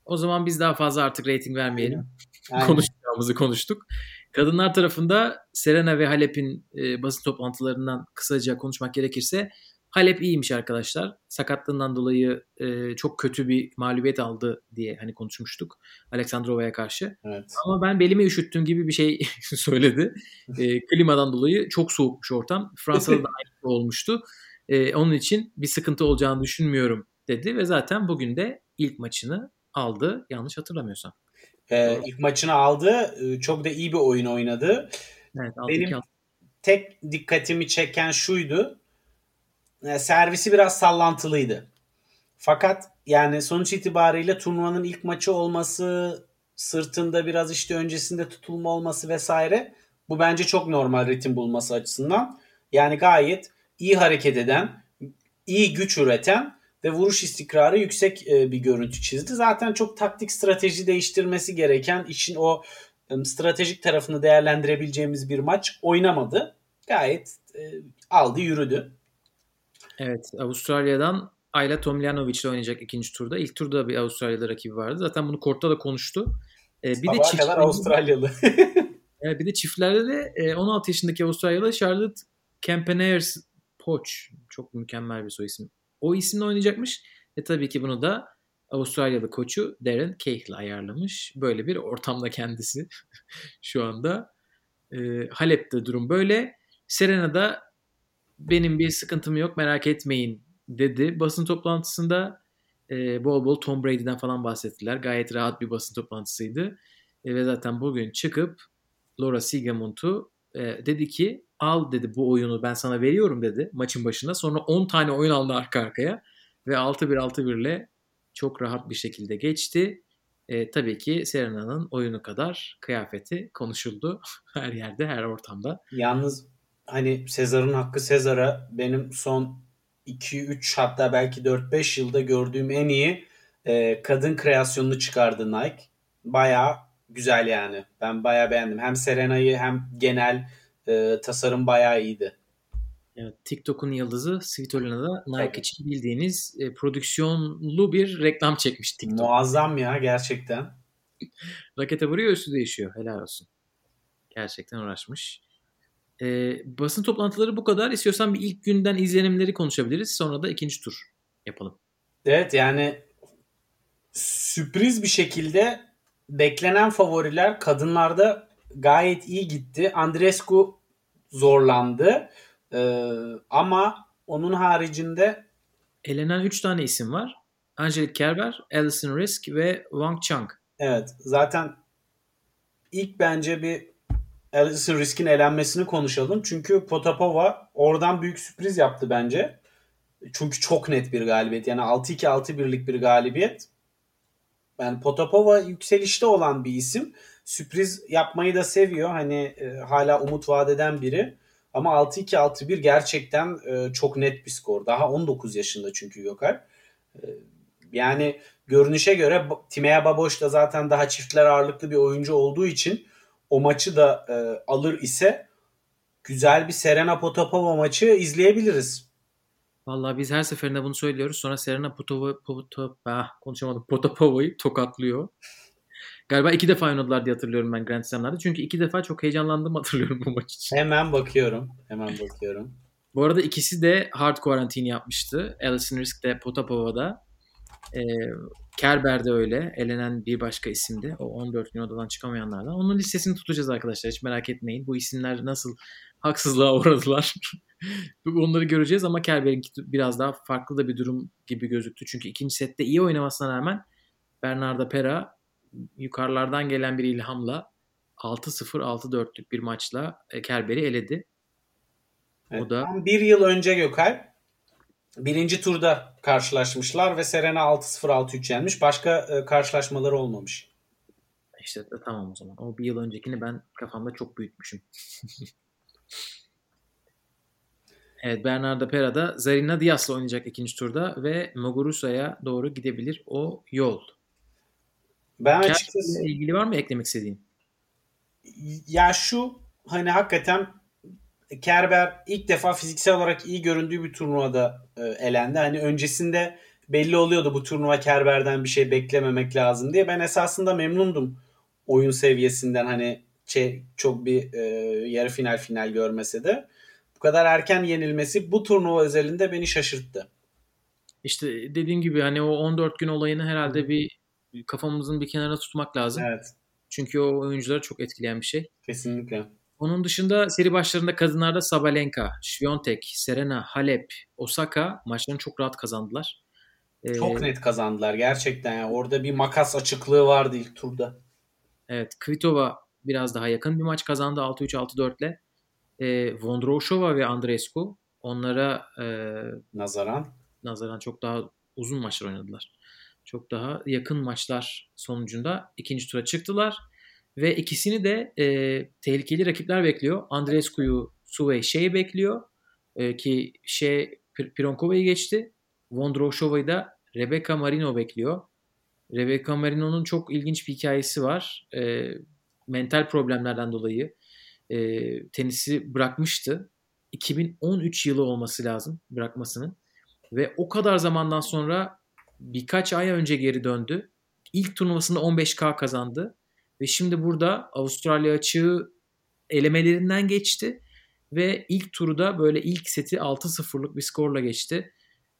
O zaman biz daha fazla artık rating vermeyelim. Yani, Konuşacağımızı konuştuk. Kadınlar tarafında Serena ve Halep'in e, basın toplantılarından kısaca konuşmak gerekirse Halep iyiymiş arkadaşlar. Sakatlığından dolayı e, çok kötü bir mağlubiyet aldı diye hani konuşmuştuk Aleksandrova'ya karşı. Evet. Ama ben belimi üşüttüm gibi bir şey söyledi. E, klimadan dolayı çok soğukmuş ortam. Fransa'da da aynı şey olmuştu. E, onun için bir sıkıntı olacağını düşünmüyorum dedi ve zaten bugün de ilk maçını aldı yanlış hatırlamıyorsam. Ee, ilk maçını aldı. Ee, Çok da iyi bir oyun oynadı. Evet, Benim tek dikkatimi çeken şuydu. Ee, Servisi biraz sallantılıydı. Fakat yani sonuç itibariyle turnuvanın ilk maçı olması, sırtında biraz işte öncesinde tutulma olması vesaire bu bence çok normal ritim bulması açısından. Yani gayet iyi hareket eden, iyi güç üreten ve vuruş istikrarı yüksek e, bir görüntü çizdi. Zaten çok taktik strateji değiştirmesi gereken işin o e, stratejik tarafını değerlendirebileceğimiz bir maç oynamadı. Gayet e, aldı yürüdü. Evet Avustralya'dan Ayla Tomljanovic ile oynayacak ikinci turda. İlk turda bir Avustralya'da rakibi vardı. Zaten bunu kortta da konuştu. Ee, bir de Sabaha kadar çiftler- Avustralyalı. Bir de çiftlerde de e, 16 yaşındaki Avustralyalı Charlotte Campenaers Poch. Çok mükemmel bir soy isim. O isimle oynayacakmış. Ve tabii ki bunu da Avustralyalı koçu Darren Cahill ayarlamış. Böyle bir ortamda kendisi şu anda. E, Halep'te durum böyle. Serena'da benim bir sıkıntım yok merak etmeyin dedi. Basın toplantısında e, bol bol Tom Brady'den falan bahsettiler. Gayet rahat bir basın toplantısıydı. E, ve zaten bugün çıkıp Laura Sigamund'u e, dedi ki al dedi bu oyunu ben sana veriyorum dedi maçın başında. Sonra 10 tane oyun aldı arka arkaya ve 6-1 6-1 ile çok rahat bir şekilde geçti. E, tabii ki Serena'nın oyunu kadar kıyafeti konuşuldu her yerde her ortamda. Yalnız hani Sezar'ın hakkı Sezar'a benim son 2-3 hatta belki 4-5 yılda gördüğüm en iyi e, kadın kreasyonunu çıkardı Nike. Baya güzel yani. Ben baya beğendim. Hem Serena'yı hem genel e, tasarım baya iyiydi. Evet, TikTok'un yıldızı Svitolina da Nike Tabii. için bildiğiniz e, prodüksiyonlu bir reklam çekmiş TikTok. Muazzam ya gerçekten. Rakete vuruyor üstü değişiyor. Helal olsun. Gerçekten uğraşmış. Ee, basın toplantıları bu kadar. İstiyorsan bir ilk günden izlenimleri konuşabiliriz. Sonra da ikinci tur yapalım. Evet yani sürpriz bir şekilde beklenen favoriler kadınlarda gayet iyi gitti. Andrescu zorlandı. Ee, ama onun haricinde Elenen 3 tane isim var. Angelique Kerber, Alison Risk ve Wang Chang. evet zaten ilk bence bir Alison Risk'in elenmesini konuşalım. Çünkü Potapova oradan büyük sürpriz yaptı bence. Çünkü çok net bir galibiyet. Yani 6-2 6-1'lik bir galibiyet. Yani Potapova yükselişte olan bir isim. Sürpriz yapmayı da seviyor. Hani e, hala umut vaat eden biri. Ama 6-2 6-1 gerçekten e, çok net bir skor. Daha 19 yaşında çünkü Gökalp. E, yani görünüşe göre Timea Baboş da zaten daha çiftler ağırlıklı bir oyuncu olduğu için o maçı da e, alır ise güzel bir Serena Potapova maçı izleyebiliriz. Vallahi biz her seferinde bunu söylüyoruz. Sonra Serena Potova, Potova, ah, konuşamadım. Potapova'yı tokatlıyor. Galiba iki defa oynadılar diye hatırlıyorum ben Grand Slam'larda. Çünkü iki defa çok heyecanlandım hatırlıyorum bu maç için. Hemen bakıyorum. Hemen bakıyorum. Bu arada ikisi de hard quarantine yapmıştı. Alison Risk de Potapova'da. Ee, Kerber de öyle. Elenen bir başka isimdi. O 14 gün odadan çıkamayanlardan. Onun listesini tutacağız arkadaşlar. Hiç merak etmeyin. Bu isimler nasıl haksızlığa uğradılar. Onları göreceğiz ama Kerber'inki biraz daha farklı da bir durum gibi gözüktü. Çünkü ikinci sette iyi oynamasına rağmen Bernardo Pera yukarılardan gelen bir ilhamla 6-0 6-4'lük bir maçla e, Kerber'i eledi. Evet, O da- tam bir yıl önce Gökalp birinci turda karşılaşmışlar ve Serena 6-0 6-3 yenmiş. Başka e, karşılaşmaları olmamış. İşte e, tamam o zaman. O bir yıl öncekini ben kafamda çok büyütmüşüm. evet Bernardo Pera da Zarina Diaz'la oynayacak ikinci turda ve Muguruza'ya doğru gidebilir o yol. Ben açıkçası ilgili var mı eklemek istediğin? ya şu hani hakikaten Kerber ilk defa fiziksel olarak iyi göründüğü bir turnuvada e, elendi. Hani öncesinde belli oluyordu bu turnuva Kerber'den bir şey beklememek lazım diye. Ben esasında memnundum oyun seviyesinden hani çok bir e, yarı final final görmese de. kadar erken yenilmesi bu turnuva özelinde beni şaşırttı. İşte dediğim gibi hani o 14 gün olayını herhalde bir kafamızın bir kenarına tutmak lazım. Evet. Çünkü o oyuncuları çok etkileyen bir şey. Kesinlikle. Onun dışında seri başlarında kadınlarda Sabalenka, Świątek, Serena, Halep, Osaka maçlarını çok rahat kazandılar. Ee, çok net kazandılar gerçekten. Yani orada bir makas açıklığı vardı ilk turda. Evet. Kvitova biraz daha yakın bir maç kazandı 6-3 6-4 ile. E, Vondrousova ve Andreescu onlara e, nazaran nazaran çok daha uzun maçlar oynadılar. Çok daha yakın maçlar sonucunda ikinci tura çıktılar. Ve ikisini de e, tehlikeli rakipler bekliyor. Andreescu'yu Suvey şey bekliyor. E, ki şey Pironkova'yı geçti. Vondrousova'yı da Rebecca Marino bekliyor. Rebecca Marino'nun çok ilginç bir hikayesi var. E, mental problemlerden dolayı e, tenisi bırakmıştı. 2013 yılı olması lazım bırakmasının. Ve o kadar zamandan sonra birkaç ay önce geri döndü. İlk turnuvasında 15K kazandı. Ve şimdi burada Avustralya açığı elemelerinden geçti. Ve ilk turda böyle ilk seti 6-0'lık bir skorla geçti.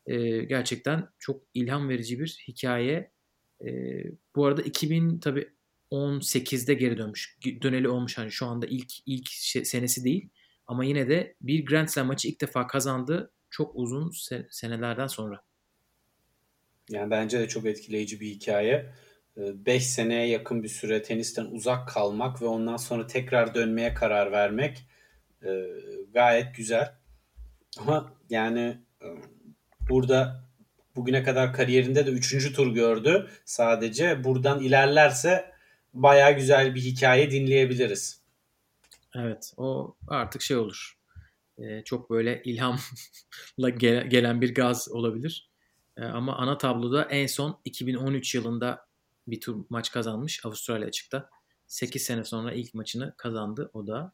Ee, gerçekten çok ilham verici bir hikaye. Ee, bu arada 2000 tabi 18'de geri dönmüş. Döneli olmuş hani şu anda ilk ilk şey, senesi değil. Ama yine de bir Grand Slam maçı ilk defa kazandı çok uzun senelerden sonra. Yani bence de çok etkileyici bir hikaye. 5 ee, seneye yakın bir süre tenisten uzak kalmak ve ondan sonra tekrar dönmeye karar vermek e, gayet güzel. Ama yani e, burada bugüne kadar kariyerinde de 3. tur gördü sadece. Buradan ilerlerse baya güzel bir hikaye dinleyebiliriz. Evet o artık şey olur. Ee, çok böyle ilhamla gelen bir gaz olabilir. Ee, ama ana tabloda en son 2013 yılında bir tur maç kazanmış Avustralya açıkta. 8 sene sonra ilk maçını kazandı o da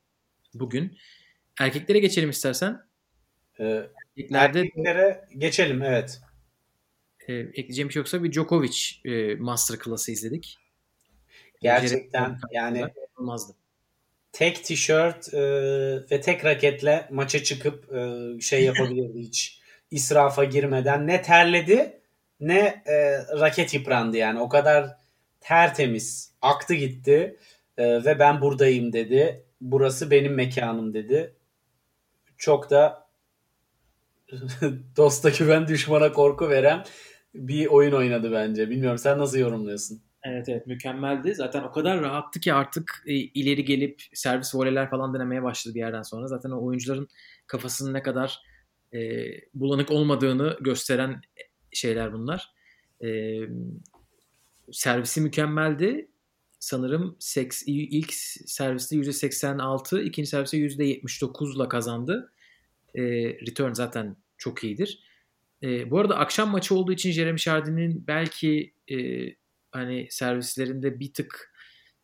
bugün. Erkeklere geçelim istersen. Ee, Erkeklerde erkeklere geçelim evet. E, ekleyeceğim bir şey yoksa bir Djokovic e, master klası izledik. Gerçekten yani olmazdı. Tek tişört e, ve tek raketle maça çıkıp e, şey yapabilirdi hiç israfa girmeden. Ne terledi ne e, raket yıprandı yani. O kadar tertemiz aktı gitti e, ve ben buradayım dedi. Burası benim mekanım dedi. Çok da dosta güven düşmana korku veren bir oyun oynadı bence. Bilmiyorum sen nasıl yorumluyorsun? Evet evet mükemmeldi. Zaten o kadar rahattı ki artık e, ileri gelip servis voleyler falan denemeye başladı bir yerden sonra. Zaten o oyuncuların kafasının ne kadar e, bulanık olmadığını gösteren şeyler bunlar. E, servisi mükemmeldi. Sanırım seks, ilk serviste %86, ikinci serviste %79'la kazandı. E, return zaten çok iyidir. E, bu arada akşam maçı olduğu için Jeremy Chardin'in belki e, hani servislerinde bir tık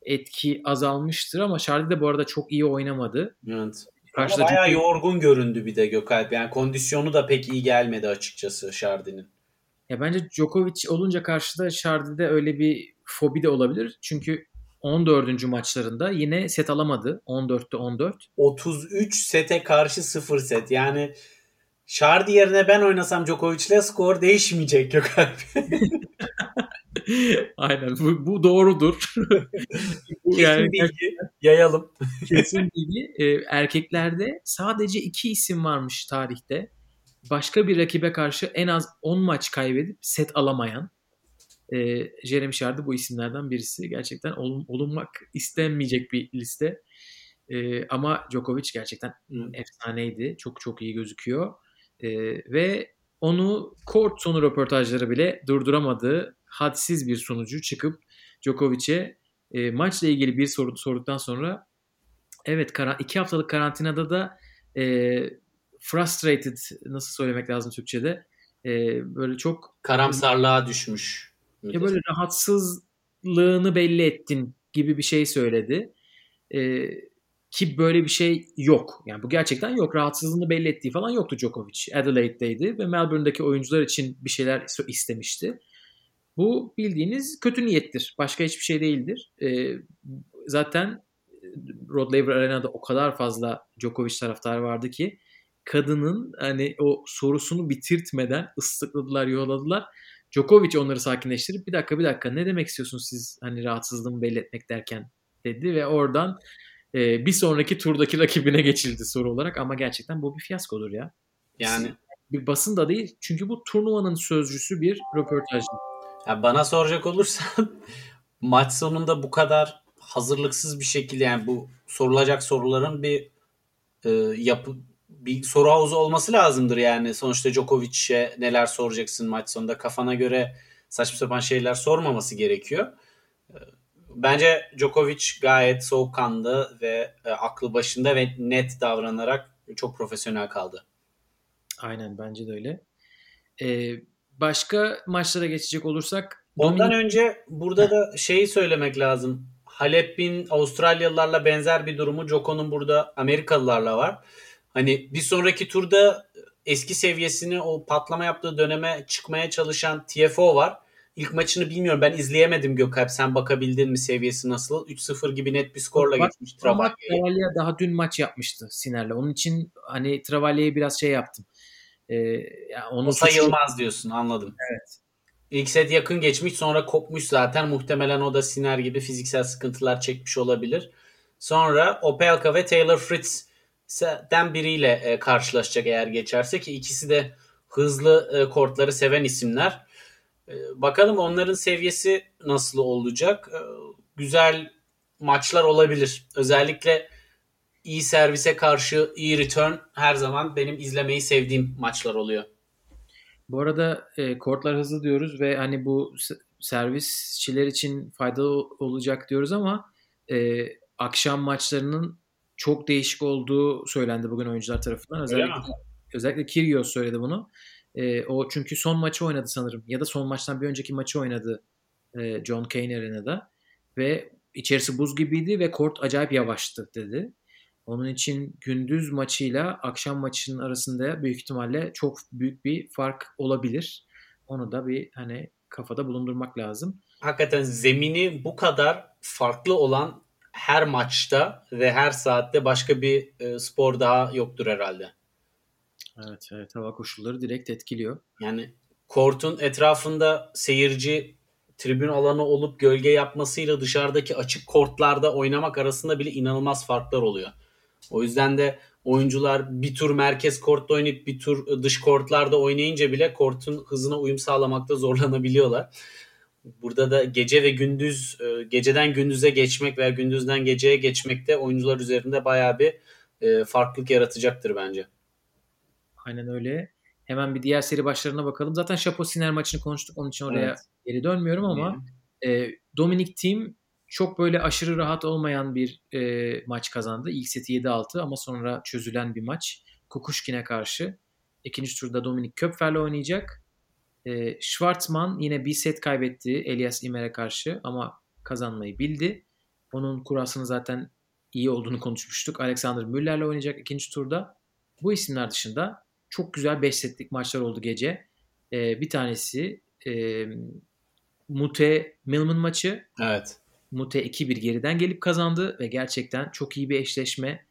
etki azalmıştır ama Charlie de bu arada çok iyi oynamadı. Evet. Karşıda ama bayağı çok... yorgun göründü bir de Gökalp. Yani kondisyonu da pek iyi gelmedi açıkçası Şardi'nin. Ya bence Djokovic olunca karşıda Şardi'de öyle bir fobi de olabilir. Çünkü 14. maçlarında yine set alamadı. 14'te 14. 33 sete karşı 0 set. Yani Şardi yerine ben oynasam Djokovic'le skor değişmeyecek Gökalp. Aynen bu, bu doğrudur. bu yani bilgi yayalım. kesin bilgi. Ee, erkeklerde sadece iki isim varmış tarihte. Başka bir rakibe karşı en az 10 maç kaybedip set alamayan. E, Jeremy Shard bu isimlerden birisi. Gerçekten ol, olunmak istenmeyecek bir liste. E, ama Djokovic gerçekten hmm. efsaneydi. Çok çok iyi gözüküyor. E, ve onu kort sonu röportajları bile durduramadı hadsiz bir sonucu çıkıp Djokovic'e e, maçla ilgili bir soru sorduktan sonra evet kara, iki haftalık karantinada da e, frustrated nasıl söylemek lazım Türkçe'de e, böyle çok karamsarlığa düşmüş. Ya böyle rahatsızlığını belli ettin gibi bir şey söyledi. E, ki böyle bir şey yok. Yani bu gerçekten yok. Rahatsızlığını belli ettiği falan yoktu Djokovic. Adelaide'deydi ve Melbourne'deki oyuncular için bir şeyler istemişti. Bu bildiğiniz kötü niyettir. Başka hiçbir şey değildir. E, zaten Rod Laver Arena'da o kadar fazla Djokovic taraftarı vardı ki kadının hani o sorusunu bitirtmeden ıslıkladılar, yolladılar. Djokovic onları sakinleştirip bir dakika bir dakika ne demek istiyorsunuz siz hani rahatsızlığımı belli etmek derken dedi ve oradan e, bir sonraki turdaki rakibine geçildi soru olarak ama gerçekten bu bir fiyaskodur ya. Yani bir basın da değil çünkü bu turnuvanın sözcüsü bir röportajdı. Ya bana soracak olursan maç sonunda bu kadar hazırlıksız bir şekilde yani bu sorulacak soruların bir e, yapı bir soru havuzu olması lazımdır yani. Sonuçta Djokovic'e neler soracaksın maç sonunda kafana göre saçma sapan şeyler sormaması gerekiyor. Bence Djokovic gayet soğukkanlı ve e, aklı başında ve net davranarak çok profesyonel kaldı. Aynen bence de öyle. Ee, başka maçlara geçecek olursak Ondan Dominik... önce burada da şeyi söylemek lazım. Halep'in Avustralyalılarla benzer bir durumu Joko'nun burada Amerikalılarla var. Hani bir sonraki turda eski seviyesini o patlama yaptığı döneme çıkmaya çalışan TFO var. İlk maçını bilmiyorum ben izleyemedim Gökalp. Sen bakabildin mi seviyesi nasıl? 3-0 gibi net bir skorla Bak, geçmiş Travalya'ya. Daha dün maç yapmıştı Siner'le. Onun için hani Travalya'yı biraz şey yaptım. Ee, yani onu o sayılmaz suçu... diyorsun anladım. Evet. İlk set yakın geçmiş sonra kopmuş zaten. Muhtemelen o da Siner gibi fiziksel sıkıntılar çekmiş olabilir. Sonra Opelka ve Taylor Fritz'den biriyle e, karşılaşacak eğer geçerse ki ikisi de hızlı e, kortları seven isimler. E, bakalım onların seviyesi nasıl olacak. Güzel maçlar olabilir. Özellikle iyi servise karşı iyi return her zaman benim izlemeyi sevdiğim maçlar oluyor. Bu arada e, kortlar hızlı diyoruz ve hani bu servisçiler için faydalı olacak diyoruz ama e, akşam maçlarının çok değişik olduğu söylendi bugün oyuncular tarafından. Özellikle özellikle Kyrgios söyledi bunu. E, o çünkü son maçı oynadı sanırım ya da son maçtan bir önceki maçı oynadı e, John Cain Arena'da ve içerisi buz gibiydi ve kort acayip yavaştı dedi. Onun için gündüz maçıyla akşam maçının arasında büyük ihtimalle çok büyük bir fark olabilir. Onu da bir hani kafada bulundurmak lazım. Hakikaten zemini bu kadar farklı olan her maçta ve her saatte başka bir spor daha yoktur herhalde. Evet, evet hava koşulları direkt etkiliyor. Yani kortun etrafında seyirci tribün alanı olup gölge yapmasıyla dışarıdaki açık kortlarda oynamak arasında bile inanılmaz farklar oluyor. O yüzden de oyuncular bir tur merkez kortta oynayıp bir tur dış kortlarda oynayınca bile kortun hızına uyum sağlamakta zorlanabiliyorlar. Burada da gece ve gündüz e, geceden gündüze geçmek veya gündüzden geceye geçmek de oyuncular üzerinde bayağı bir e, farklılık yaratacaktır bence. Aynen öyle. Hemen bir diğer seri başlarına bakalım. Zaten Şapo Siner maçını konuştuk. Onun için oraya evet. geri dönmüyorum ama e, Dominic Team çok böyle aşırı rahat olmayan bir e, maç kazandı. İlk seti 7-6 ama sonra çözülen bir maç. Kukushkin'e karşı. İkinci turda Dominik Köpfer'le oynayacak. E, Schwartzman yine bir set kaybetti Elias Imer'e karşı ama kazanmayı bildi. Onun kurasını zaten iyi olduğunu konuşmuştuk. Alexander Müller'le oynayacak ikinci turda. Bu isimler dışında çok güzel 5 setlik maçlar oldu gece. E, bir tanesi e, Mute Milman maçı. Evet. Mute 2-1 geriden gelip kazandı ve gerçekten çok iyi bir eşleşme.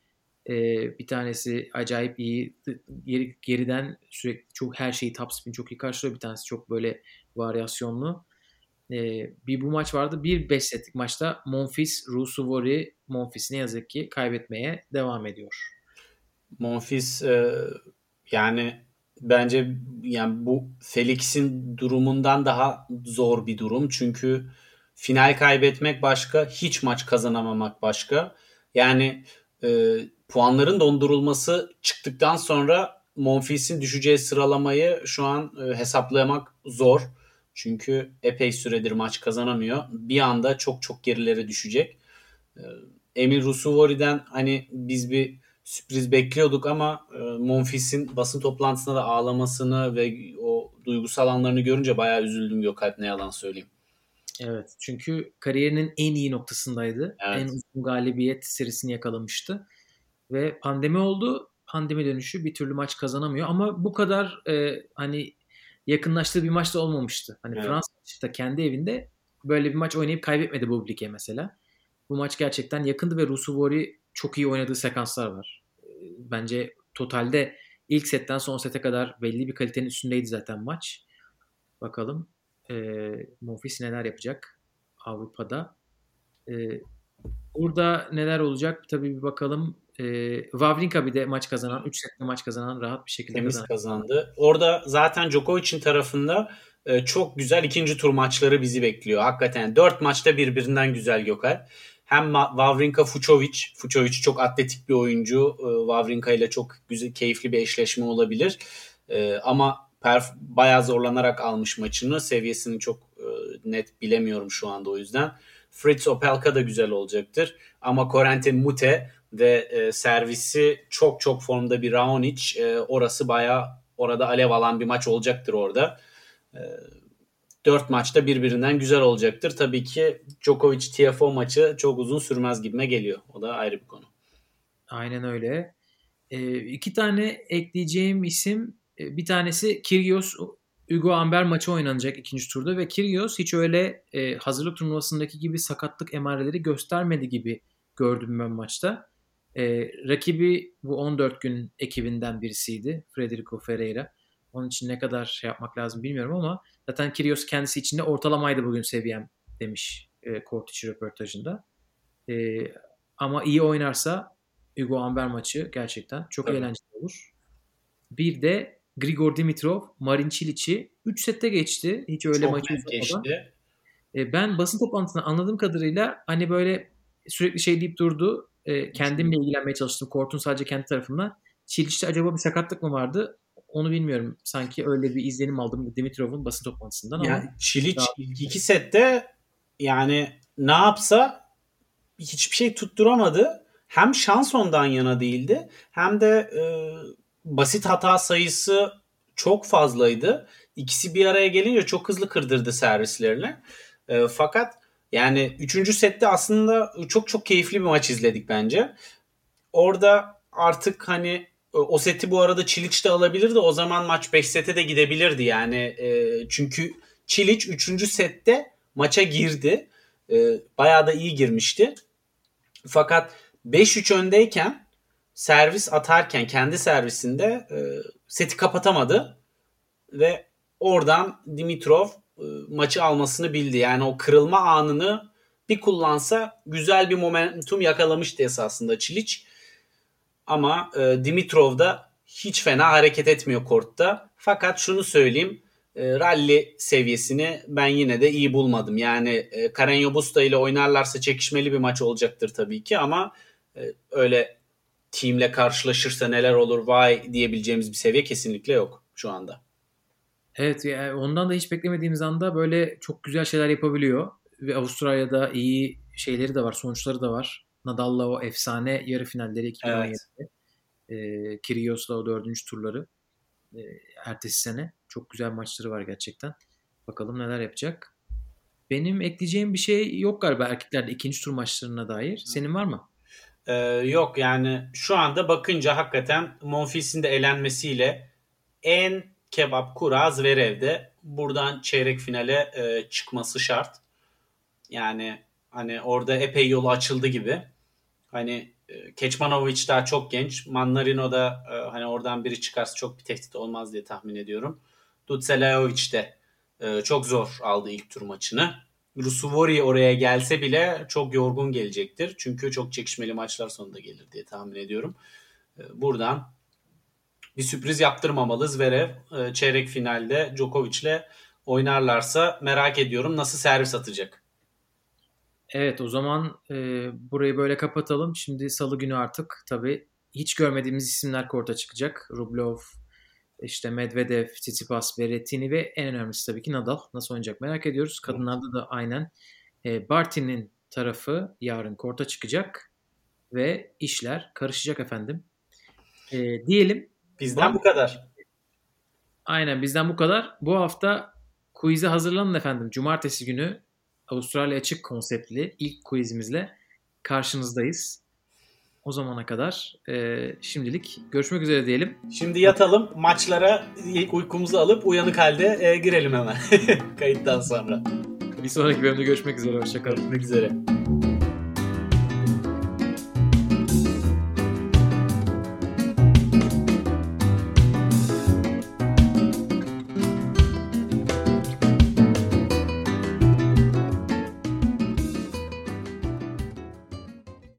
Ee, bir tanesi acayip iyi geri, geriden sürekli çok her şeyi top spin çok iyi karşılıyor. Bir tanesi çok böyle varyasyonlu. Ee, bir bu maç vardı. Bir 5 setlik maçta Monfils Rusuvori Monfils ne yazık ki kaybetmeye devam ediyor. Monfils e, yani bence yani bu Felix'in durumundan daha zor bir durum. Çünkü Final kaybetmek başka, hiç maç kazanamamak başka. Yani e, puanların dondurulması çıktıktan sonra Monfils'in düşeceği sıralamayı şu an e, hesaplamak zor. Çünkü epey süredir maç kazanamıyor. Bir anda çok çok gerilere düşecek. E, Emil Rusuvori'den hani biz bir sürpriz bekliyorduk ama e, Monfils'in basın toplantısında da ağlamasını ve o duygusal anlarını görünce bayağı üzüldüm Gökalp ne yalan söyleyeyim. Evet. Çünkü kariyerinin en iyi noktasındaydı. Evet. En uzun galibiyet serisini yakalamıştı. Ve pandemi oldu. Pandemi dönüşü bir türlü maç kazanamıyor. Ama bu kadar e, hani yakınlaştığı bir maç da olmamıştı. Hani evet. Fransa kendi evinde böyle bir maç oynayıp kaybetmedi bu Bublik'e mesela. Bu maç gerçekten yakındı ve Rusuvori çok iyi oynadığı sekanslar var. Bence totalde ilk setten son sete kadar belli bir kalitenin üstündeydi zaten maç. Bakalım e, Monfils neler yapacak Avrupa'da. E, burada neler olacak tabii bir bakalım. E, Wawrinka bir de maç kazanan, 3 sette maç kazanan rahat bir şekilde Temiz kazanan. kazandı. Orada zaten Djokovic'in tarafında e, çok güzel ikinci tur maçları bizi bekliyor. Hakikaten 4 maçta birbirinden güzel Gökay. Hem Wawrinka Fucovic. Fucovic çok atletik bir oyuncu. E, Wawrinka ile çok güzel keyifli bir eşleşme olabilir. E, ama perf bayağı zorlanarak almış maçını. Seviyesini çok e, net bilemiyorum şu anda o yüzden. Fritz Opelka da güzel olacaktır. Ama Corentin Mute ve e, servisi çok çok formda bir Raonic. E, orası bayağı orada alev alan bir maç olacaktır orada. E, 4 maçta birbirinden güzel olacaktır. Tabii ki Djokovic TFO maçı çok uzun sürmez gibime geliyor. O da ayrı bir konu. Aynen öyle. E, iki tane ekleyeceğim isim e, bir tanesi Kyrgios Hugo Amber maçı oynanacak ikinci turda ve Kyrgios hiç öyle e, hazırlık turnuvasındaki gibi sakatlık emareleri göstermedi gibi gördüm ben maçta. E, rakibi bu 14 gün ekibinden birisiydi. Federico Ferreira. Onun için ne kadar şey yapmak lazım bilmiyorum ama zaten Kyrgios kendisi içinde ortalamaydı bugün seviyem demiş e, kort içi röportajında. E, ama iyi oynarsa Hugo Amber maçı gerçekten çok Tabii. eğlenceli olur. Bir de Grigor Dimitrov, Marin Çiliç'i 3 sette geçti. Hiç öyle çok maçı geçti. E, ben basın toplantısından anladığım kadarıyla hani böyle sürekli şey deyip durdu. E, kendimle ilgilenmeye çalıştım. Kort'un sadece kendi tarafından. Çiliç'te acaba bir sakatlık mı vardı? Onu bilmiyorum. Sanki öyle bir izlenim aldım Dimitrov'un basın toplantısından ama Yani Çiliç Daha- ilk iki sette yani ne yapsa hiçbir şey tutturamadı. Hem şans ondan yana değildi hem de e, basit hata sayısı çok fazlaydı. İkisi bir araya gelince çok hızlı kırdırdı servislerini. E, fakat yani üçüncü sette aslında çok çok keyifli bir maç izledik bence. Orada artık hani o seti bu arada Çiliç de alabilirdi. O zaman maç 5 sete de gidebilirdi yani. E, çünkü Çiliç 3. sette maça girdi. E, bayağı da iyi girmişti. Fakat 5-3 öndeyken servis atarken kendi servisinde e, seti kapatamadı ve oradan Dimitrov e, maçı almasını bildi. Yani o kırılma anını bir kullansa güzel bir momentum yakalamıştı esasında Çiliç. Ama e, Dimitrov da hiç fena hareket etmiyor kortta. Fakat şunu söyleyeyim. E, rally seviyesini ben yine de iyi bulmadım. Yani e, Carreño Busta ile oynarlarsa çekişmeli bir maç olacaktır tabii ki ama e, öyle teamle karşılaşırsa neler olur vay diyebileceğimiz bir seviye kesinlikle yok şu anda. Evet yani ondan da hiç beklemediğimiz anda böyle çok güzel şeyler yapabiliyor. Ve Avustralya'da iyi şeyleri de var, sonuçları da var. Nadal'la o efsane yarı finalleri 2017'de. Evet. E, Kyrgios'la o dördüncü turları. E, ertesi sene. Çok güzel maçları var gerçekten. Bakalım neler yapacak. Benim ekleyeceğim bir şey yok galiba erkeklerde ikinci tur maçlarına dair. Senin var mı? Ee, yok yani şu anda bakınca hakikaten Monfils'in de elenmesiyle en kebap kura Zverev'de buradan çeyrek finale e, çıkması şart. Yani hani orada epey yolu açıldı gibi. Hani e, Keçmanovic daha çok genç. Mannarino da e, hani oradan biri çıkarsa çok bir tehdit olmaz diye tahmin ediyorum. Dutselajovic de e, çok zor aldı ilk tur maçını. Rusuvori oraya gelse bile çok yorgun gelecektir. Çünkü çok çekişmeli maçlar sonunda gelir diye tahmin ediyorum. Buradan bir sürpriz yaptırmamalı Zverev. Çeyrek finalde Djokovic'le oynarlarsa merak ediyorum nasıl servis atacak. Evet o zaman e, burayı böyle kapatalım. Şimdi salı günü artık tabii hiç görmediğimiz isimler korta çıkacak. Rublev, işte Medvedev, Tsitsipas, Berrettini ve en önemlisi tabii ki Nadal. Nasıl oynayacak merak ediyoruz. Kadınlarda da aynen e, Barty'nin tarafı yarın korta çıkacak ve işler karışacak efendim. E, diyelim. Bizden bu kadar. Aynen bizden bu kadar. Bu hafta quiz'e hazırlanın efendim. Cumartesi günü Avustralya Açık konseptli ilk quizimizle karşınızdayız. O zamana kadar e, şimdilik görüşmek üzere diyelim. Şimdi yatalım maçlara uykumuzu alıp uyanık halde e, girelim hemen kayıttan sonra. Bir sonraki bölümde görüşmek üzere. Hoşçakalın. Görüşmek üzere.